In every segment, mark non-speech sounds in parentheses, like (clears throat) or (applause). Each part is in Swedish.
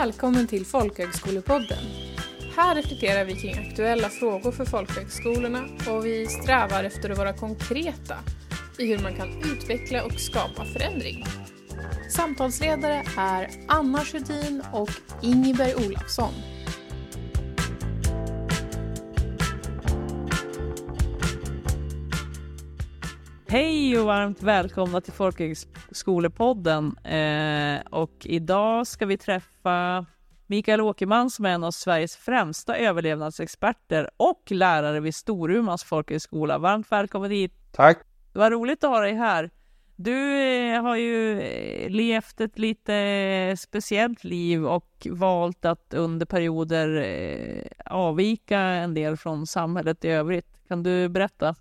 Välkommen till Folkhögskolepodden. Här reflekterar vi kring aktuella frågor för folkhögskolorna och vi strävar efter att vara konkreta i hur man kan utveckla och skapa förändring. Samtalsledare är Anna Sjödin och Ingeberg Olafsson. Hej och varmt välkomna till Folkhögskolepodden. Eh, och idag ska vi träffa Mikael Åkerman som är en av Sveriges främsta överlevnadsexperter och lärare vid Storumans folkhögskola. Varmt välkommen hit. Tack. Vad roligt att ha dig här. Du eh, har ju eh, levt ett lite eh, speciellt liv och valt att under perioder avvika en del från samhället i övrigt. Kan du berätta?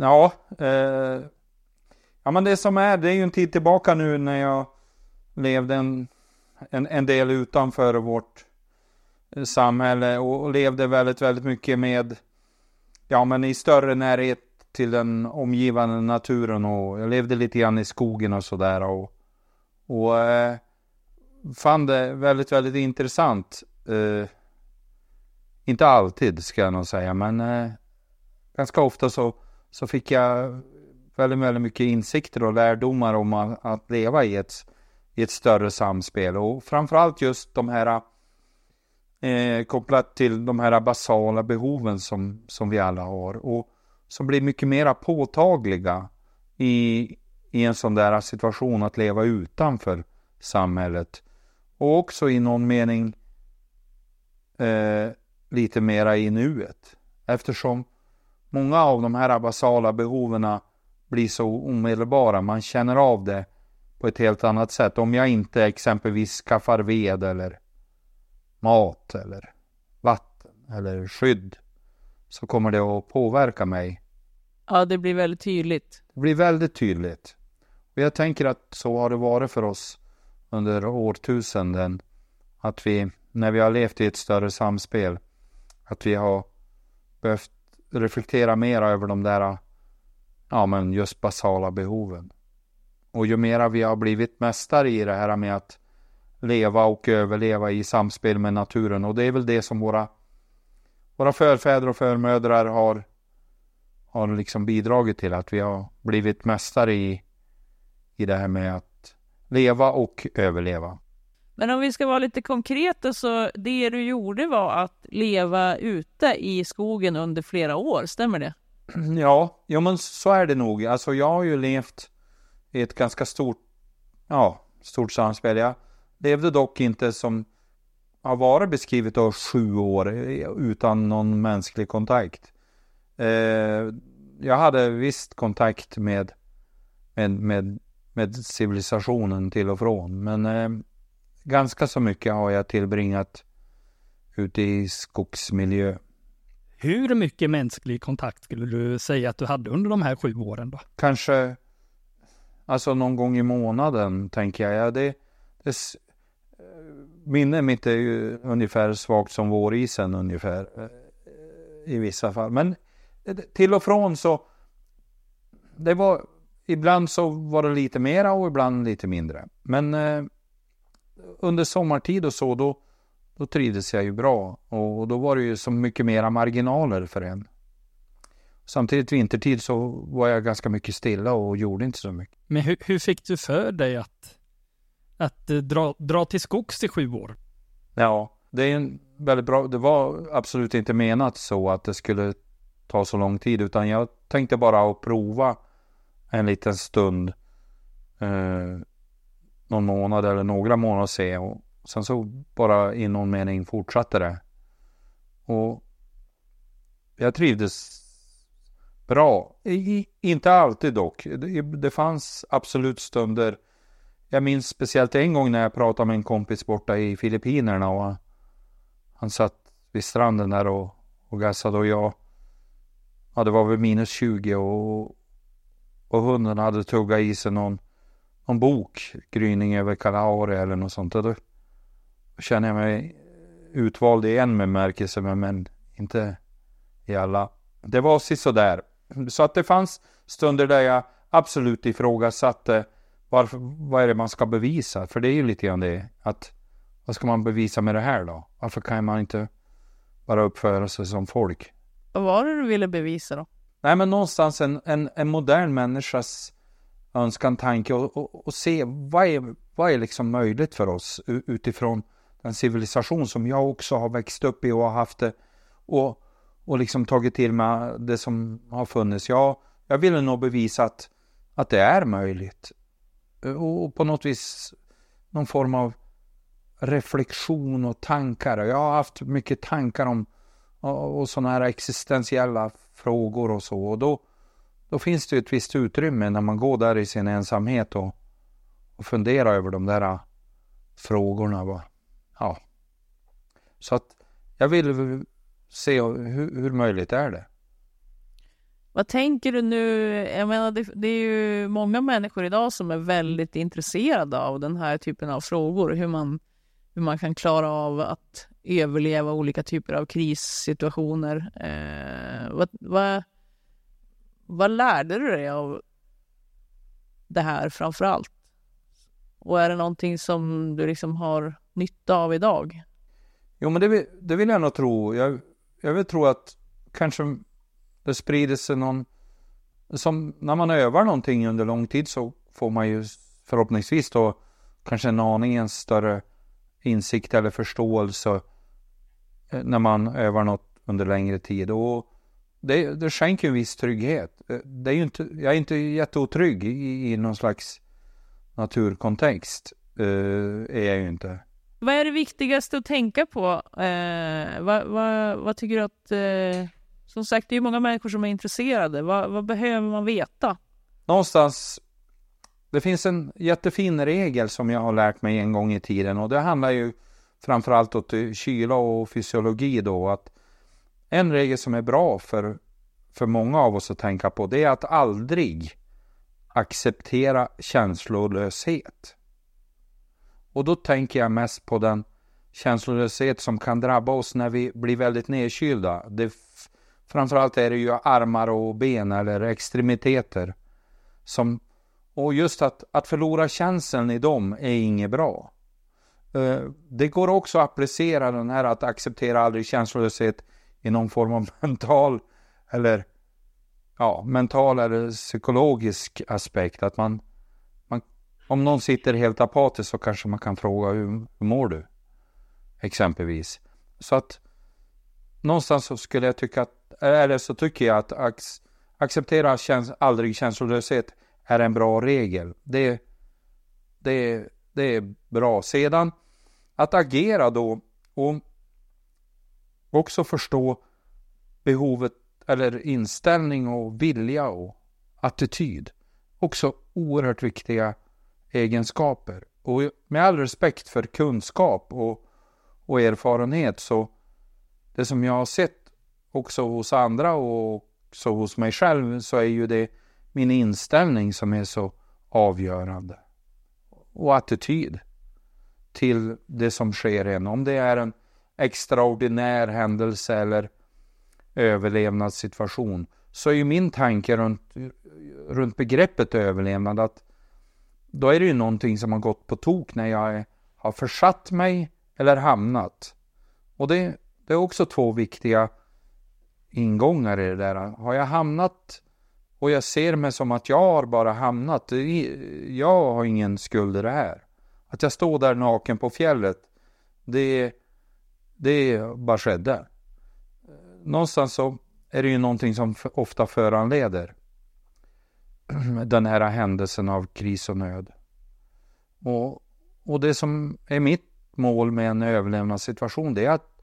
Ja, eh, ja men det som är, det är ju en tid tillbaka nu när jag levde en, en, en del utanför vårt eh, samhälle och, och, levde väldigt, väldigt mycket med, ja men i större närhet till den omgivande naturen och jag levde lite grann i skogen och sådär och, och eh, fann det väldigt, väldigt intressant. Eh, inte alltid ska jag nog säga, men eh, ganska ofta så så fick jag väldigt, väldigt mycket insikter och lärdomar om att, att leva i ett, i ett större samspel. Och framförallt just de här eh, kopplat till de här basala behoven som, som vi alla har och som blir mycket mera påtagliga i, i en sån där situation att leva utanför samhället. Och också i någon mening eh, lite mera i nuet. Eftersom Många av de här basala behoven blir så omedelbara. Man känner av det på ett helt annat sätt. Om jag inte exempelvis skaffar ved eller mat eller vatten eller skydd så kommer det att påverka mig. Ja, det blir väldigt tydligt. Det blir väldigt tydligt. Och jag tänker att så har det varit för oss under årtusenden. Att vi, när vi har levt i ett större samspel, att vi har behövt reflektera mer över de där, ja men just basala behoven. Och ju mera vi har blivit mästare i det här med att leva och överleva i samspel med naturen och det är väl det som våra, våra förfäder och förmödrar har, har liksom bidragit till att vi har blivit mästare i, i det här med att leva och överleva. Men om vi ska vara lite konkreta så det du gjorde var att leva ute i skogen under flera år, stämmer det? (clears throat) Ja, ja men så är det nog. Alltså jag har ju levt i ett ganska stort, ja, stort samspel. Jag levde dock inte som har varit beskrivet av sju år utan någon mänsklig kontakt. Eh, jag hade visst kontakt med, med, med, med civilisationen till och från, men eh, ganska så mycket har jag tillbringat ute i skogsmiljö. Hur mycket mänsklig kontakt skulle du säga att du hade under de här sju åren då? Kanske, alltså någon gång i månaden tänker jag. Ja, det, det, minne mitt är ju ungefär svagt som vårisen ungefär. Eh, I vissa fall. Men till och från så, det var, ibland så var det lite mera och ibland lite mindre. Men eh, under sommartid och så, då, då trivdes jag ju bra. Och då var det ju så mycket mera marginaler för en. Samtidigt vintertid så var jag ganska mycket stilla och gjorde inte så mycket. Men hur, hur fick du för dig att, att eh, dra, dra till skogs i sju år? Ja, det är en väldigt bra, det var absolut inte menat så att det skulle ta så lång tid utan jag tänkte bara att prova en liten stund. Eh, någon månad eller några månader se och sen så bara i någon mening fortsatte det. Och jag trivdes bra. I, inte alltid dock. Det, det fanns absolut stunder. Jag minns speciellt en gång när jag pratade med en kompis borta i Filippinerna och han satt vid stranden där och, och gassade och jag Ja det var väl minus 20 och, och hunden hade tuggat i sig någon någon bok, Gryning över Kalahari eller något sånt. Då känner jag mig utvald i en bemärkelse men inte i alla. Det var sådär. Så att det fanns stunder där jag absolut ifrågasatte varför, vad är det man ska bevisa? För det är ju lite grann det att vad ska man bevisa med det här då? Varför kan man inte bara uppföra sig som folk? Vad var det du ville bevisa då? Nej, men någonstans en, en, en modern människas önskan, tanke och, och, och, se vad är, vad är liksom möjligt för oss utifrån den civilisation som jag också har växt upp i och har haft det och, och liksom tagit till mig det som har funnits. Ja, jag ville nog bevisa att, att det är möjligt eh, och, och på något vis någon form av reflektion och tankar. Jag har haft mycket tankar om och, och sådana här existentiella frågor och så. Och då, då finns det ju ett visst utrymme när man går där i sin ensamhet och, och funderar över de där äh, frågorna. Va? Ja. Så att jag vill se hur, hur möjligt är det. Vad tänker du nu? Jag menar, det, det, är ju många människor idag som är väldigt intresserade av den här typen av frågor. Hur man, hur man kan klara av att överleva olika typer av krissituationer. Eh, vad, vad, vad lärde du dig av det här framför allt? Och är det någonting som du liksom har nytta av idag? Jo, men det, det vill jag nog tro. Jag, jag vill tro att kanske det sprider sig någon... Som när man övar någonting under lång tid så får man ju förhoppningsvis då kanske en aningen större insikt eller förståelse eh, när man övar något under längre tid. Och det, det skänker en viss trygghet. Eh, det är ju inte, jag är inte jätteotrygg i, i någon slags naturkontext. Uh, är jag ju inte. Vad är det viktigaste att tänka på? Uh, vad, vad, vad, tycker du att... Uh, som sagt, det är många människor som är intresserade. Vad, vad behöver man veta? Någonstans det finns en jättefin regel som jag har lärt mig en gång i tiden och det handlar ju framförallt åt kyla och fysiologi då att en regel som är bra för, för många av oss att tänka på det är att aldrig acceptera känslolöshet. Och då tänker jag mest på den känslolöshet som kan drabba oss när vi blir väldigt nedkylda. Det, framförallt är det ju armar och ben eller extremiteter som och just att, att förlora känslan i dem är inget bra. Eh, det går också att applicera den här att acceptera aldrig känslolöshet i någon form av (laughs) mental eller ja, mental eller psykologisk aspekt. Att man, man, om någon sitter helt apatisk så kanske man kan fråga hur, hur mår du? Exempelvis. Så att någonstans så skulle jag tycka att, eller så tycker jag att acceptera käns aldrig känslolöshet är en bra regel. Det, det, det är bra. Sedan att agera då och också förstå behovet eller inställning och vilja och attityd. Också oerhört viktiga egenskaper. Och med all respekt för kunskap och, och erfarenhet så det som jag har sett också hos andra och också hos mig själv så är ju det min inställning som är så avgörande. Och attityd till det som sker en. Om det är en extraordinär händelse eller överlevnadssituation så är ju min tanke runt, runt begreppet överlevnad att då är det ju någonting som har gått på tok när jag har försatt mig eller hamnat. Och det, det är också två viktiga ingångar i det där. Har jag hamnat och jag ser mig som att jag har bara hamnat, jag har ingen skuld i det här. Att jag står där naken på fjället, det, det bara skedde. Någonstans så är det ju någonting som ofta föranleder (clears throat) den här händelsen av kris och nöd. Och, och det som är mitt mål med en överlevnadssituation det är att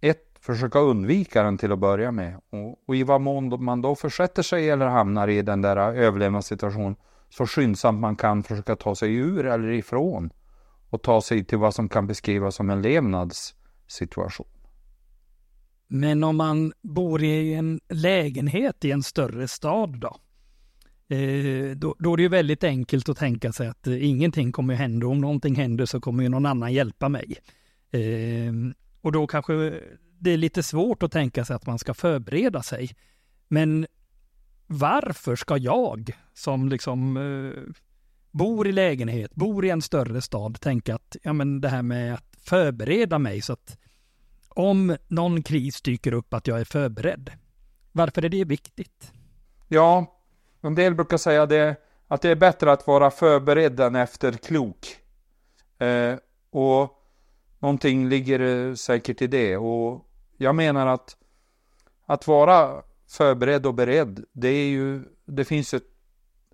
ett, försöka undvika den till att börja med. Och, och i vad mån man då försätter sig eller hamnar i den där överlevnadssituationen så skyndsamt man kan försöka ta sig ur eller ifrån och ta sig till vad som kan beskrivas som en levnadssituation. Men om man bor i en lägenhet i en större stad då? Eh, då, då, är det ju väldigt enkelt att tänka sig att eh, ingenting kommer hända. Om någonting händer så kommer ju någon annan hjälpa mig. Eh, och då kanske det är lite svårt att tänka sig att man ska förbereda sig. Men varför ska jag som liksom bor i lägenhet, bor i en större stad, tänka att ja, men det här med att förbereda mig så att om någon kris dyker upp att jag är förberedd. Varför är det viktigt? Ja, en del brukar säga det, att det är bättre att vara förberedd än efterklok. Eh, och någonting ligger eh, säkert i det. Och jag menar att att vara förberedd och beredd, det är ju, det finns ett,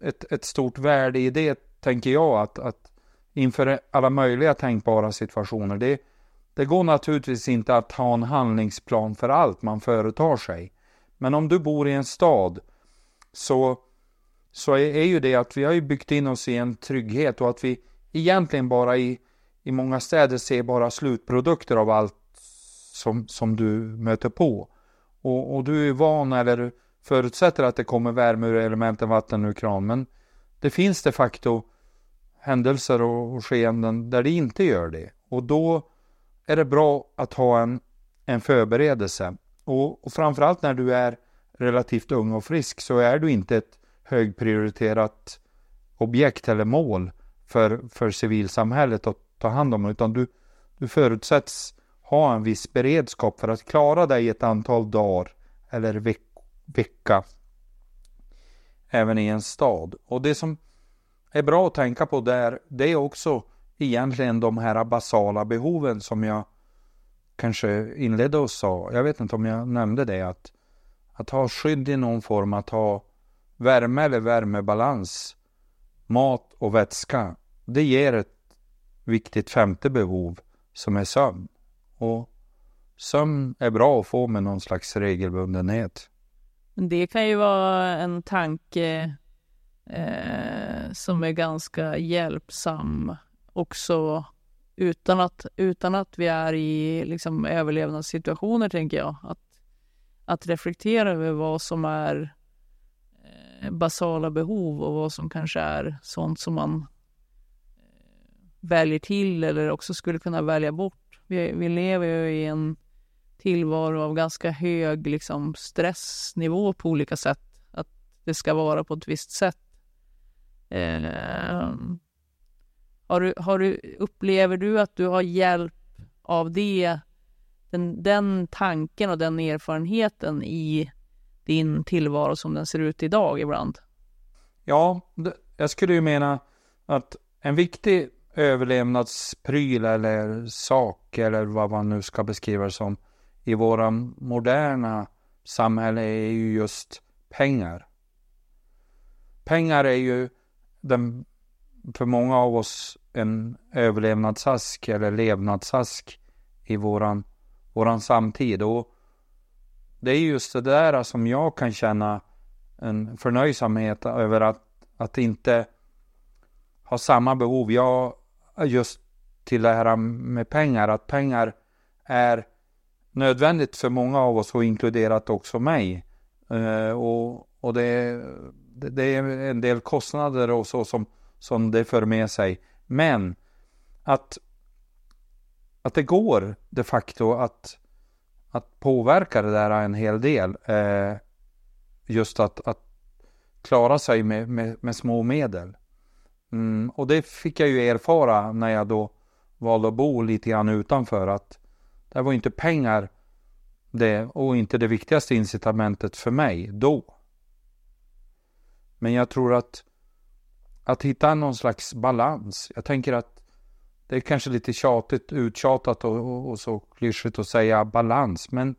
ett, ett stort värde i det, tänker jag, att, att inför alla möjliga tänkbara situationer. Det, det går naturligtvis inte att ha en handlingsplan för allt man företar sig. Men om du bor i en stad så, så är, är ju det att vi har ju byggt in oss i en trygghet och att vi egentligen bara i, i många städer ser bara slutprodukter av allt som, som du möter på. Och, och du är van eller förutsätter att det kommer värme ur elementen vatten ur kran. Men det finns de facto händelser och, och skeenden där det inte gör det. Och då är det bra att ha en, en förberedelse. Och, och framförallt när du är relativt ung och frisk så är du inte ett högprioriterat objekt eller mål för, för civilsamhället att ta hand om utan du, du förutsätts ha en viss beredskap för att klara dig ett antal dagar eller veck vecka även i en stad. Och det som är bra att tänka på där, det är också egentligen de här basala behoven som jag kanske inledde och sa. Jag vet inte om jag nämnde det att att ha skydd i någon form, att ha värme eller värmebalans, mat och vätska. Det ger ett viktigt femte behov som är sömn. Och sömn är bra att få med någon slags regelbundenhet. Det kan ju vara en tanke eh, som är ganska hjälpsam också utan att, utan att vi är i liksom, överlevnadssituationer, tänker jag. Att, att reflektera över vad som är eh, basala behov och vad som kanske är sånt som man eh, väljer till eller också skulle kunna välja bort vi, vi lever ju i en tillvaro av ganska hög liksom, stressnivå på olika sätt. Att det ska vara på ett visst sätt. Eh, har du, har du, upplever du att du har hjälp av det, den, den tanken och den erfarenheten i din tillvaro som den ser ut idag ibland? Ja, jag skulle ju mena att en viktig överlevnadspryl eller sak eller vad man nu ska beskriva det som i våra moderna samhälle är ju just pengar. Pengar är ju den, för många av oss en överlevnadsask eller levnadsask i våran, våran samtid. Och det är just det där som jag kan känna en förnöjsamhet över att, att inte ha samma behov. Jag just till det här med pengar, att pengar är nödvändigt för många av oss och inkluderat också mig. Eh, och, och det, det, det, är en del kostnader och så som, som det för med sig. Men att, att det går de facto att, att påverka det där en hel del. Eh, just att, att klara sig med, med, med små medel. Mm, och det fick jag ju erfara när jag då valde att bo lite grann utanför att det var inte pengar det och inte det viktigaste incitamentet för mig då. Men jag tror att att hitta någon slags balans. Jag tänker att det är kanske lite tjatigt, uttjatat och, och, och så klyschigt att säga balans. Men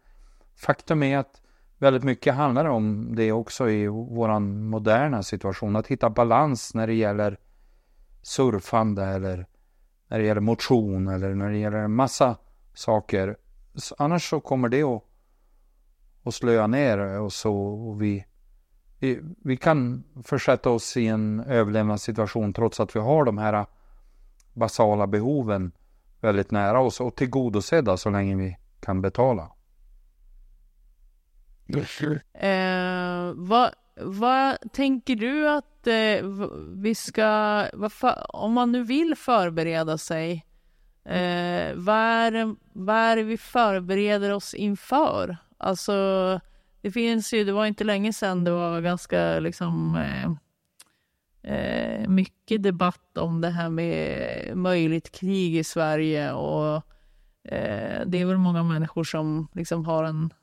faktum är att väldigt mycket handlar om det också i våran moderna situation. Att hitta balans när det gäller surfande eller när det gäller motion eller när det gäller en massa saker. Annars så kommer det att, att slöa ner och så och vi, vi kan försätta oss i en överlevnadssituation trots att vi har de här basala behoven väldigt nära oss och tillgodosedda så länge vi kan betala. (laughs) Eh, vad, vad tänker du att eh, vi ska, om man nu vill förbereda sig, eh, vad, är, vad är det vi förbereder oss inför? Alltså, det finns ju, det var inte länge sedan det var ganska liksom eh, eh, mycket debatt om det här med möjligt krig i Sverige och eh, det är väl många människor som liksom har en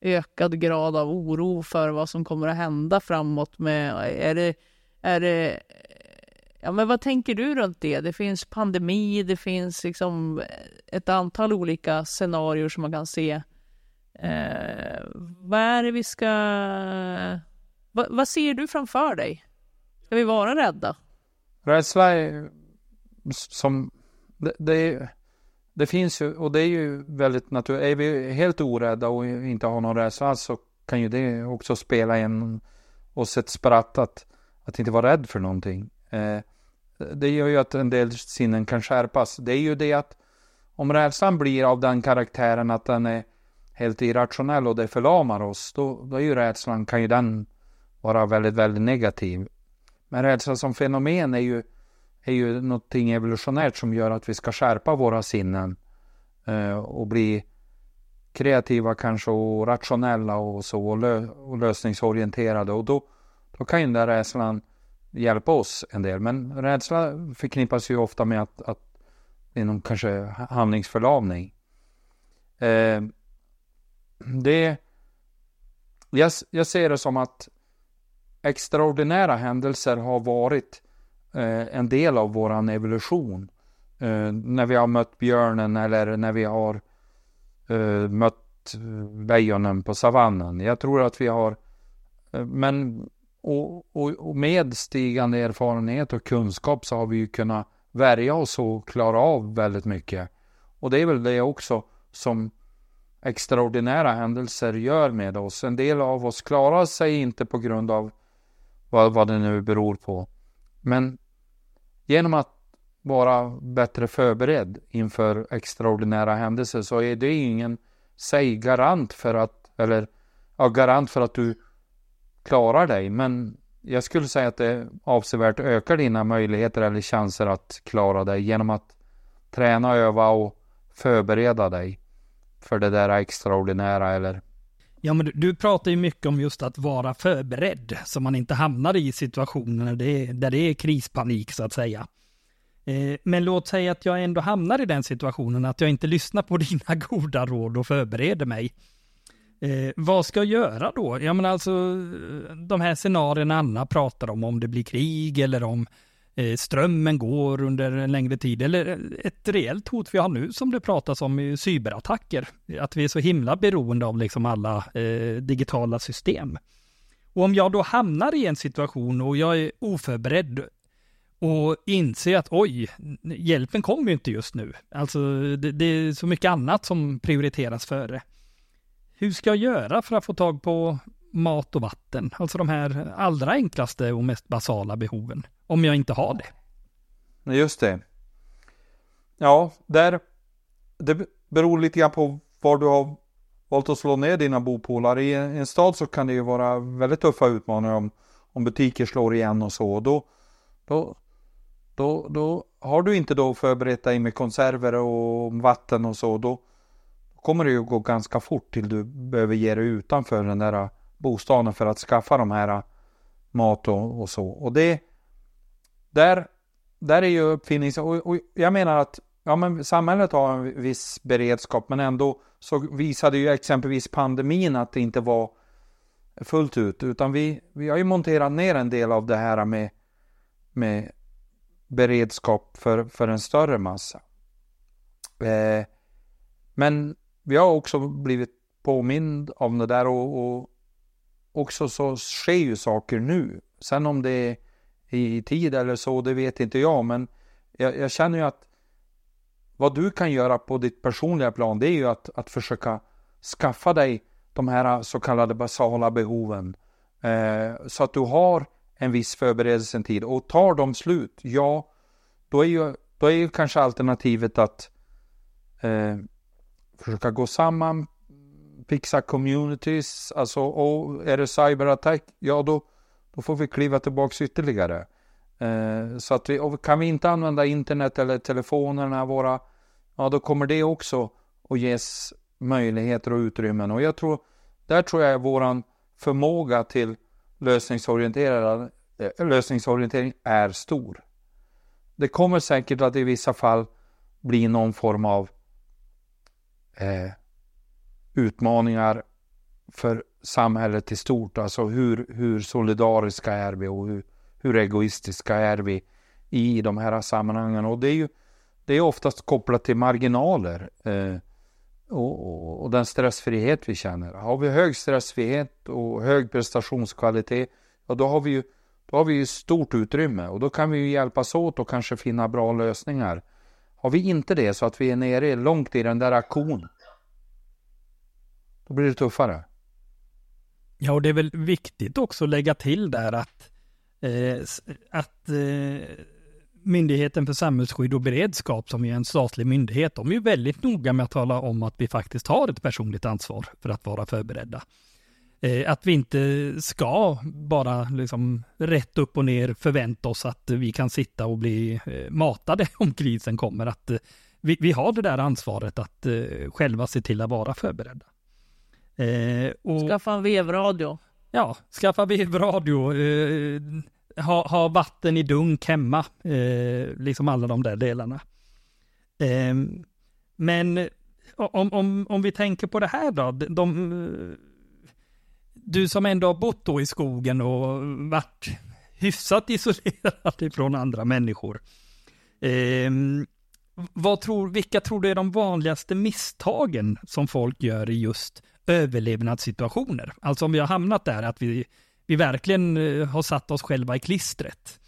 ökad grad av oro för vad som kommer att hända framåt med, är det, är det Ja, men vad tänker du runt det? Det finns pandemi, det finns liksom eh, ett antal olika scenarier som man kan se. Eh, vad är det vi ska... Va, vad ser du framför dig? Ska vi vara rädda? Rädsla är som... Det, det, det, finns ju, och det är ju väldigt naturligt. Är vi helt orädda och inte har någon rädsla så kan ju det också spela en oss ett spratt att, att inte vara rädd för någonting. Eh, det gör ju att en del sinnen kan skärpas. Det är ju det att om rädslan blir av den karaktären att den är helt irrationell och det förlamar oss, då, då är ju rädslan, kan ju den vara väldigt, väldigt negativ. Men rädsla som fenomen är ju, är ju någonting evolutionärt som gör att vi ska skärpa våra sinnen eh, och bli kreativa kanske och rationella och så och, lö och lösningsorienterade och då, då kan ju den där rädslan hjälpa oss en del. Men rädsla förknippas ju ofta med att, att det är någon kanske handlingsförlamning. Eh, det, jag, jag ser det som att extraordinära händelser har varit eh, en del av våran evolution. Eh, när vi har mött björnen eller när vi har eh, mött eh, lejonen på savannen. Jag tror att vi har, eh, men och, och, och, med stigande erfarenhet och kunskap så har vi ju kunnat värja oss och klara av väldigt mycket. Och det är väl det också som extraordinära händelser gör med oss. En del av oss klarar sig inte på grund av vad, vad det nu beror på. Men genom att vara bättre förberedd inför extraordinära händelser så är det ingen säg garant för att, eller ja, garant för att du klarar dig. Men jag skulle säga att det avsevärt ökar dina möjligheter eller chanser att klara dig genom att träna, öva och förbereda dig för det där extraordinära eller Ja, men du, du, pratar ju mycket om just att vara förberedd, så man inte hamnar i situationer där det är, där det är krispanik, så att säga. Eh, men låt säga att jag ändå hamnar i den situationen, att jag inte lyssnar på (laughs) dina goda råd och förbereder mig. Eh, vad ska jag göra då? Ja men alltså de här scenarierna Anna pratar om, om det blir krig eller om eh, strömmen går under en längre tid eller ett reellt hot vi har nu som det pratas om i cyberattacker. Att vi är så himla beroende av liksom alla eh, digitala system. Och om jag då hamnar i en situation och jag är oförberedd och inser att oj, hjälpen kommer ju inte just nu. Alltså det, det är så mycket annat som prioriteras före hur ska jag göra för att få tag på mat och vatten? Alltså de här allra enklaste och mest basala behoven. Om jag inte har det. Just det. Ja, där. Det beror lite grann på var du har valt att slå ner dina bopålar. I en stad så kan det ju vara väldigt tuffa utmaningar om, om butiker slår igen och så. Då, då, då, då har du inte då förberett dig med konserver och vatten och så. Då, kommer det ju gå ganska fort till du behöver ge dig utanför den där äh, bostaden för att skaffa de här äh, mat och, och så. Och det där, där är ju uppfinnings... Och, och, jag menar att ja, men samhället har en viss beredskap men ändå så visade ju exempelvis pandemin att det inte var fullt ut utan vi, vi har ju monterat ner en del av det här med, med beredskap för, för en större massa. Eh, men vi har också blivit påmind om det där och, och också så sker ju saker nu. Sen om det är i tid eller så, det vet inte jag, men jag, jag, känner ju att vad du kan göra på ditt personliga plan, det är ju att, att försöka skaffa dig de här så kallade basala behoven. Eh, så att du har en viss förberedelsetid och tar de slut, ja, då är ju, då är ju kanske alternativet att eh, försöka gå samman, fixa communities, alltså och är det cyberattack, ja då, då får vi kliva tillbaks ytterligare. Eh, så att vi, och kan vi inte använda internet eller telefonerna våra, ja då kommer det också att ges möjligheter och utrymmen. Och jag tror, där tror jag våran förmåga till lösningsorienterad eh, lösningsorientering är stor. Det kommer säkert att i vissa fall bli någon form av eh, utmaningar för samhället i stort. Alltså hur, hur solidariska är vi och hur, hur egoistiska är vi i de här sammanhangen. Och det är ju det är oftast kopplat till marginaler eh, och, och, och, den stressfrihet vi känner. Har vi hög stressfrihet och hög prestationskvalitet, ja då har vi ju då har vi ju stort utrymme och då kan vi ju hjälpas åt och kanske finna bra lösningar. Har vi inte det så att vi är nere långt i den där aktionen, då blir det tuffare. Ja, och det är väl viktigt också att lägga till där att, eh, att eh, Myndigheten för samhällsskydd och beredskap, som är en statlig myndighet, de är ju väldigt noga med att tala om att vi faktiskt har ett personligt ansvar för att vara förberedda. Eh, att vi inte ska bara liksom rätt upp och ner förvänta oss att vi kan sitta och bli eh, matade (laughs) om krisen kommer. Att eh, vi, vi har det där ansvaret att själva se till att vara förberedda. Och, skaffa en vevradio. Ja, skaffa vevradio. Ha, ha vatten i dunk hemma. liksom alla de där delarna. men om, om, om vi tänker på det här då. De, du som ändå har bott då i skogen och varit hyfsat isolerad (laughs) ifrån andra människor. Eh, vad tror, vilka tror du är de vanligaste misstagen som folk gör i just överlevnadssituationer? Alltså om vi har hamnat där att vi, vi verkligen eh, har satt oss själva i klistret.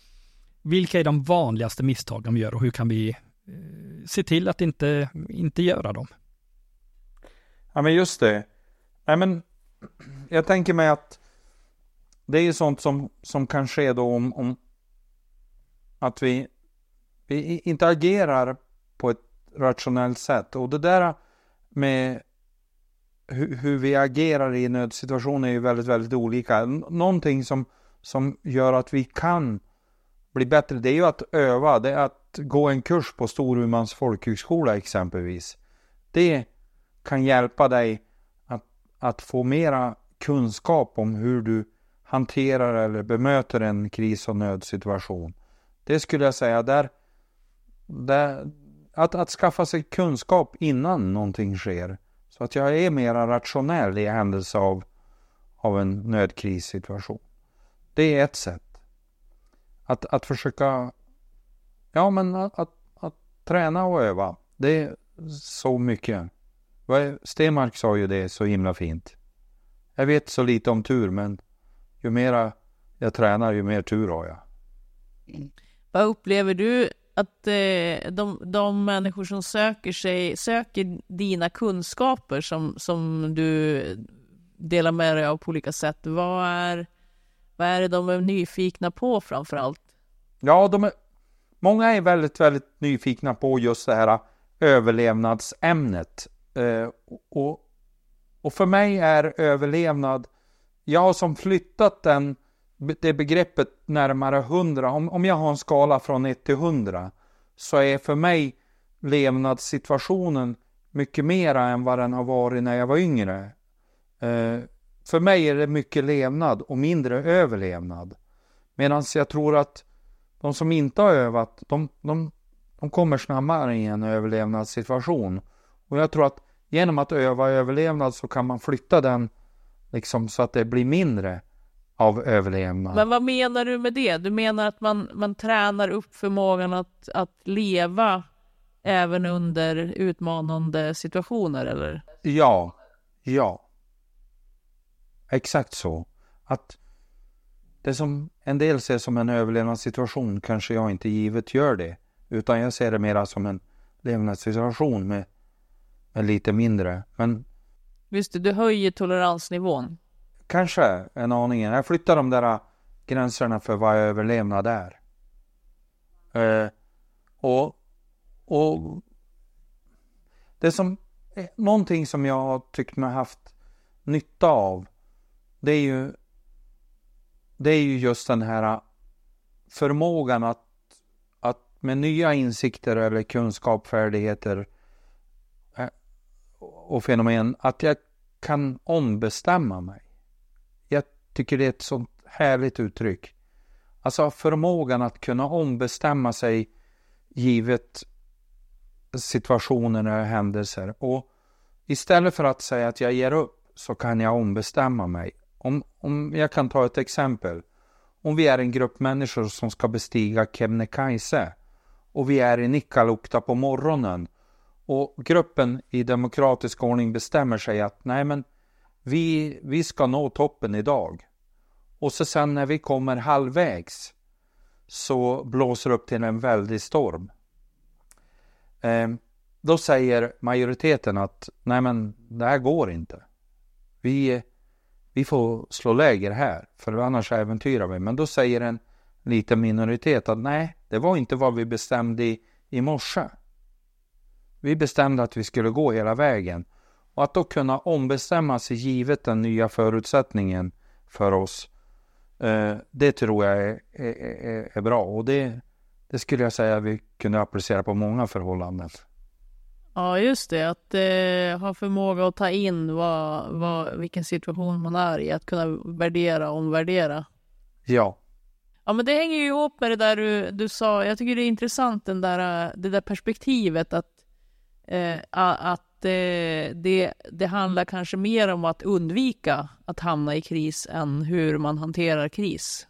Vilka är de vanligaste misstagen vi gör och hur kan vi eh, se till att inte, inte göra dem? Ja men just det. Nej men jag tänker mig att det är ju sånt som, som kan ske då om, om att vi, vi inte agerar på ett rationellt sätt. Och det där med hur, hur vi agerar i nödsituationer är ju väldigt, väldigt olika. Någonting som, som gör att vi kan bli bättre, det är ju att öva. Det är att gå en kurs på Storumans folkhögskola exempelvis. Det kan hjälpa dig att få mera kunskap om hur du hanterar eller bemöter en kris och nödsituation. Det skulle jag säga där, där att, att skaffa sig kunskap innan någonting sker. Så att jag är mera rationell i händelse av, av en nödkrissituation. Det är ett sätt. Att, att försöka, ja men att, att, att träna och öva. Det är så mycket. Stenmark sa ju det så himla fint. Jag vet så lite om tur, men ju mera jag tränar, ju mer tur har jag. Vad upplever du att eh, de, de människor som söker sig, söker dina kunskaper som, som du delar med dig av på olika sätt, vad är, vad är det de är nyfikna på framför allt? Ja, de är, många är väldigt, väldigt nyfikna på just det här överlevnadsämnet. Eh, och, och för mig är överlevnad, jag har som flyttat den, det begreppet närmare 100. Om, om jag har en skala från 1 till 100 så är för mig levnadssituationen mycket mera än vad den har varit när jag var yngre. Eh, för mig är det mycket levnad och mindre överlevnad. Medan jag tror att de som inte har övat, de, de, de kommer snabbare i en överlevnadssituation. Och jag tror att genom att öva överlevnad så kan man flytta den liksom så att det blir mindre av överlevnad. Men vad menar du med det? Du menar att man, man tränar upp förmågan att, att leva även under utmanande situationer eller? Ja, ja. Exakt så. Att det som en del ser som en överlevnadssituation kanske jag inte givet gör det. Utan jag ser det mera som en levnadssituation med är lite mindre. Men Visst, du höjer toleransnivån. Kanske en aning. Jag flyttar de där gränserna för vad överlevnad är. Eh, och, och det som, någonting som jag har tyckt mig haft nytta av, det är ju, det är ju just den här förmågan att, att med nya insikter eller kunskap, färdigheter och fenomen att jag kan ombestämma mig. Jag tycker det är ett sånt härligt uttryck. Alltså förmågan att kunna ombestämma sig givet situationer och händelser. Och istället för att säga att jag ger upp så kan jag ombestämma mig. Om, om jag kan ta ett exempel. Om vi är en grupp människor som ska bestiga Kebnekaise och vi är i Nikkaluokta på morgonen och gruppen i demokratisk ordning bestämmer sig att nej men vi, vi ska nå toppen idag. Och så sen när vi kommer halvvägs så blåser det upp till en väldig storm. Eh, då säger majoriteten att nej men det här går inte. Vi, vi får slå läger här för annars äventyrar vi. Men då säger en liten minoritet att nej, det var inte vad vi bestämde i, i morse. Vi bestämde att vi skulle gå hela vägen. Och att då kunna ombestämma sig givet den nya förutsättningen för oss. Eh, det tror jag är, är, är, bra och det, det skulle jag säga vi kunde applicera på många förhållanden. Ja, just det. Att eh, ha förmåga att ta in vad, vad, vilken situation man är i. Att kunna värdera och omvärdera. Ja. Ja, men det hänger ju ihop med det där du, du sa. Jag tycker det är intressant den där, det där perspektivet att, eh, att eh, det, det handlar kanske mer om att undvika att hamna i kris än hur man hanterar kris.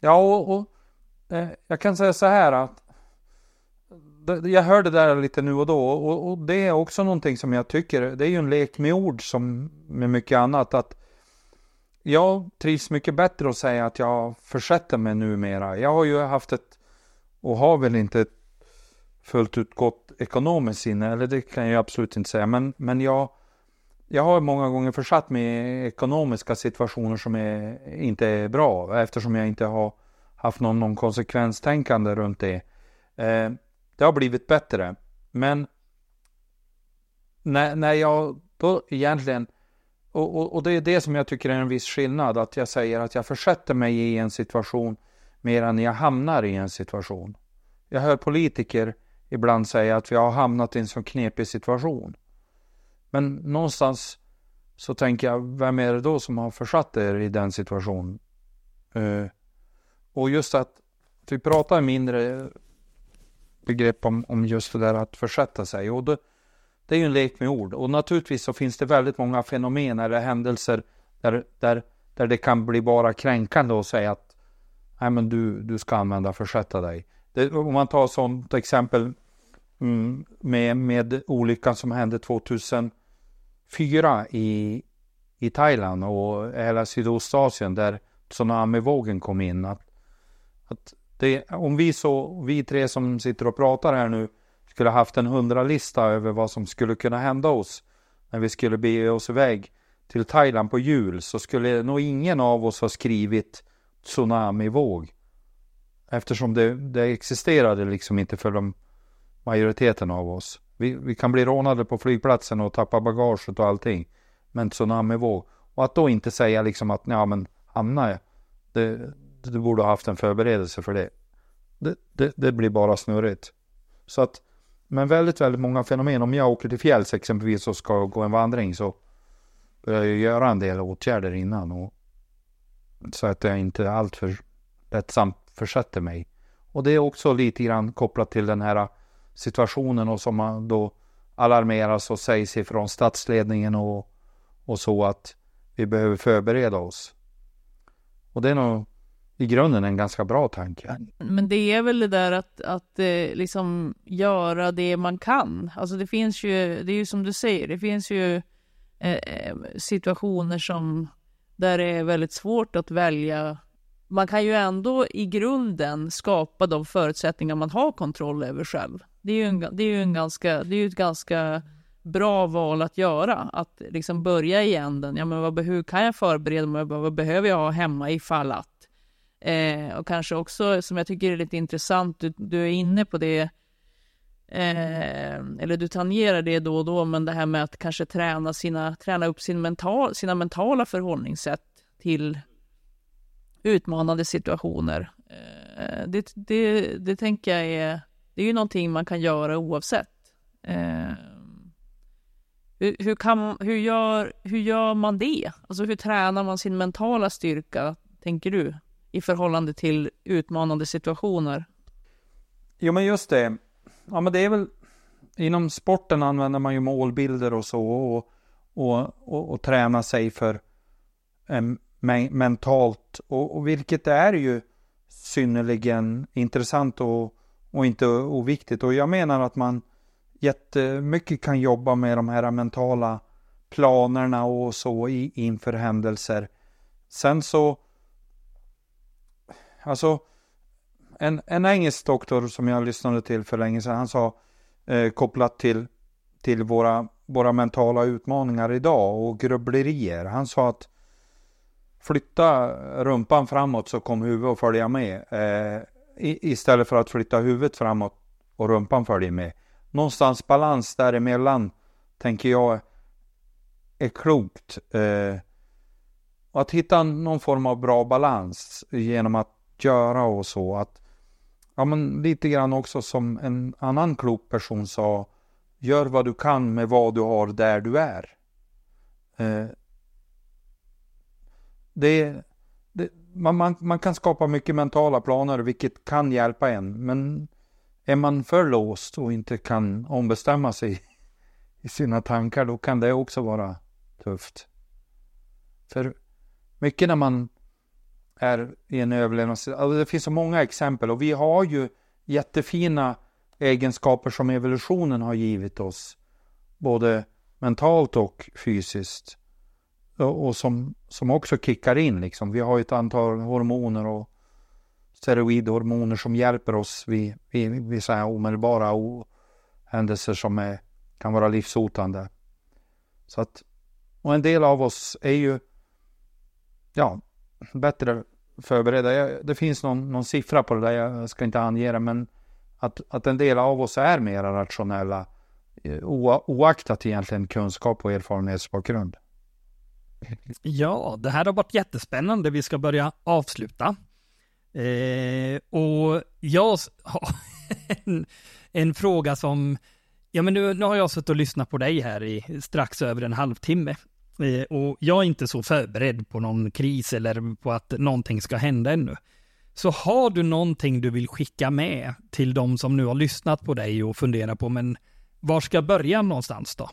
Ja, och, och eh, jag kan säga så här att jag hör det där lite nu och då och, och, det är också någonting som jag tycker, det är ju en lek med ord som med mycket annat att jag trivs mycket bättre att säga att jag försätter mig numera. Jag har ju haft ett och har väl inte ett fullt ut gott ekonomiskt sinne, eller det kan jag absolut inte säga, men, men jag, jag har många gånger försatt mig i ekonomiska situationer som är, inte är bra eftersom jag inte har haft någon, någon konsekvenstänkande runt det. Eh, det har blivit bättre. Men när, när jag då egentligen, och, och, och, det är det som jag tycker är en viss skillnad, att jag säger att jag försätter mig i en situation mer än jag hamnar i en situation. Jag hör politiker ibland säga att vi har hamnat i en så knepig situation. Men någonstans så tänker jag, vem är det då som har försatt er i den situationen? Uh, och just att vi pratar mindre begrepp om, om just det där att försätta sig. Och det, det är ju en lek med ord. Och naturligtvis så finns det väldigt många fenomen eller händelser där, där, där det kan bli bara kränkande att säga att nej men du, du ska använda försätta dig. Det, om man tar sånt exempel mm, med, med olyckan som hände 2004 i, i Thailand och hela Sydostasien där tsunamivågen kom in. Att, att det, om vi, så, vi tre som sitter och pratar här nu skulle haft en hundralista över vad som skulle kunna hända oss när vi skulle bege oss iväg till Thailand på jul så skulle nog ingen av oss ha skrivit tsunamivåg. Eftersom det, det existerade liksom inte för de majoriteten av oss. Vi, vi kan bli rånade på flygplatsen och tappa bagaget och allting. Men tsunamivåg. Och att då inte säga liksom att ja men hamna det, du borde ha haft en förberedelse för det. Det, det, det blir bara snurrigt. Så att, men väldigt, väldigt många fenomen. Om jag åker till fjälls exempelvis och ska gå en vandring så börjar jag göra en del åtgärder innan. Och, så att jag inte är alltför lättsamt försätter mig. Och det är också lite grann kopplat till den här situationen och som man då alarmeras och sägs ifrån statsledningen och, och så att vi behöver förbereda oss. Och det är nog i grunden en ganska bra tanke. Men det är väl det där att, att eh, liksom göra det man kan. Alltså det finns ju, det är ju som du säger, det finns ju eh, eh situationer som där det är väldigt svårt att välja. Man kan ju ändå i grunden skapa de förutsättningar man har kontroll över själv. Det är ju, en, det är ju, en ganska, det är ett ganska bra val att göra. Att liksom börja i änden. Ja, men vad, hur kan jag förbereda mig? Vad behöver jag ha hemma ifall att? Eh, och kanske också, som jag tycker är lite intressant, du, du är inne på det, eh, eller du tangerar det då och då, men det här med att kanske träna, sina, träna upp sin mental, sina mentala förhållningssätt till utmanande situationer. Eh, det, det, det tänker jag är, det är ju någonting man kan göra oavsett. Eh, hur, hur, kan, hur, gör, hur gör man det? Alltså hur tränar man sin mentala styrka, tänker du? i förhållande till utmanande situationer. Jo, men just det. Ja, men det är väl inom sporten använder man ju målbilder och så och, och, och, och tränar sig för eh, mentalt och, och vilket är ju synnerligen intressant och, och inte oviktigt. Och jag menar att man jättemycket kan jobba med de här mentala planerna och så i, inför händelser. Sen så, alltså en, en engelsk doktor som jag lyssnade till för länge sedan, han sa eh, kopplat till, till våra, våra mentala utmaningar idag och grubblerier. Han sa att flytta rumpan framåt så kommer huvudet att följa med. Eh, istället för att flytta huvudet framåt och rumpan följer med. Någonstans balans däremellan tänker jag är klokt. Eh, att hitta någon form av bra balans genom att göra och så. Att, ja, men lite grann också som en annan klok person sa. Gör vad du kan med vad du har där du är. Eh, det, det, man, man, man, kan skapa mycket mentala planer vilket kan hjälpa en. Men är man för låst och inte kan ombestämma sig (laughs) i sina tankar då kan det också vara tufft. För mycket när man är i en överlevnadssituation, alltså det finns så många exempel och vi har ju jättefina egenskaper som evolutionen har givit oss. Både mentalt och fysiskt och som, som också kickar in. Liksom. Vi har ett antal hormoner och steroidhormoner som hjälper oss vid, vid, vid så här omedelbara händelser som är, kan vara livshotande. Så att, och en del av oss är ju ja, bättre förberedda. Det finns någon, någon siffra på det där, jag ska inte ange det, men att, att en del av oss är mer rationella eh, oaktat egentligen kunskap och erfarenhetsbakgrund. Ja, det här har varit jättespännande. Vi ska börja avsluta. Eh, och jag har (laughs) en, en, fråga som, ja men nu, nu har jag suttit och lyssnat på dig här i strax över en halvtimme. Eh, och jag är inte så förberedd på någon kris eller på att någonting ska hända ännu. Så har du någonting du vill skicka med till de som nu har lyssnat på dig och funderar på, men var ska jag börja någonstans då?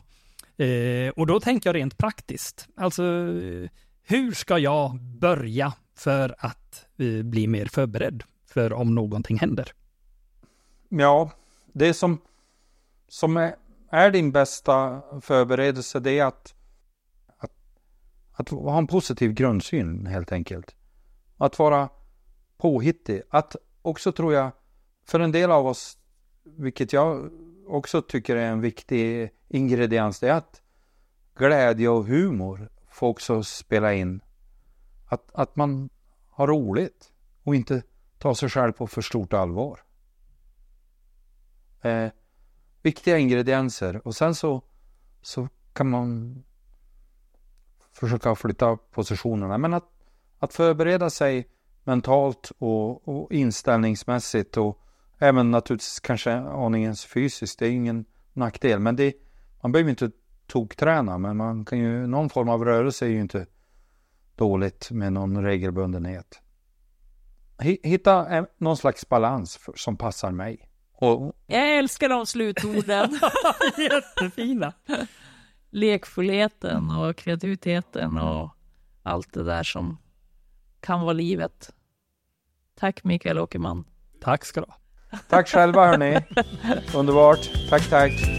Eh, och då tänker jag rent praktiskt. Alltså, hur ska jag börja för att eh, bli mer förberedd för om någonting händer? Ja, det som, som är, är din bästa förberedelse det är att, att, att ha en positiv grundsyn helt enkelt. Att vara påhittig. Att också tror jag, för en del av oss, vilket jag också tycker är en viktig ingrediens, det är att glädje och humor får också spela in. Att, att man har roligt och inte tar sig själv på för stort allvar. Eh, viktiga ingredienser och sen så, så kan man försöka flytta positionerna. Men att, att förbereda sig mentalt och, och inställningsmässigt och Även naturligtvis kanske aningens fysiskt, det är ingen nackdel. Men det, man behöver inte tokträna, men man kan ju, någon form av rörelse är ju inte dåligt med någon regelbundenhet. Hitta någon slags balans för, som passar mig. Och... Jag älskar de slutorden. (laughs) Jättefina. Lekfullheten och kreativiteten och allt det där som kan vara livet. Tack Mikael Åkerman. Tack ska du ha. Tack själva hörni. Underbart. Tack, tack.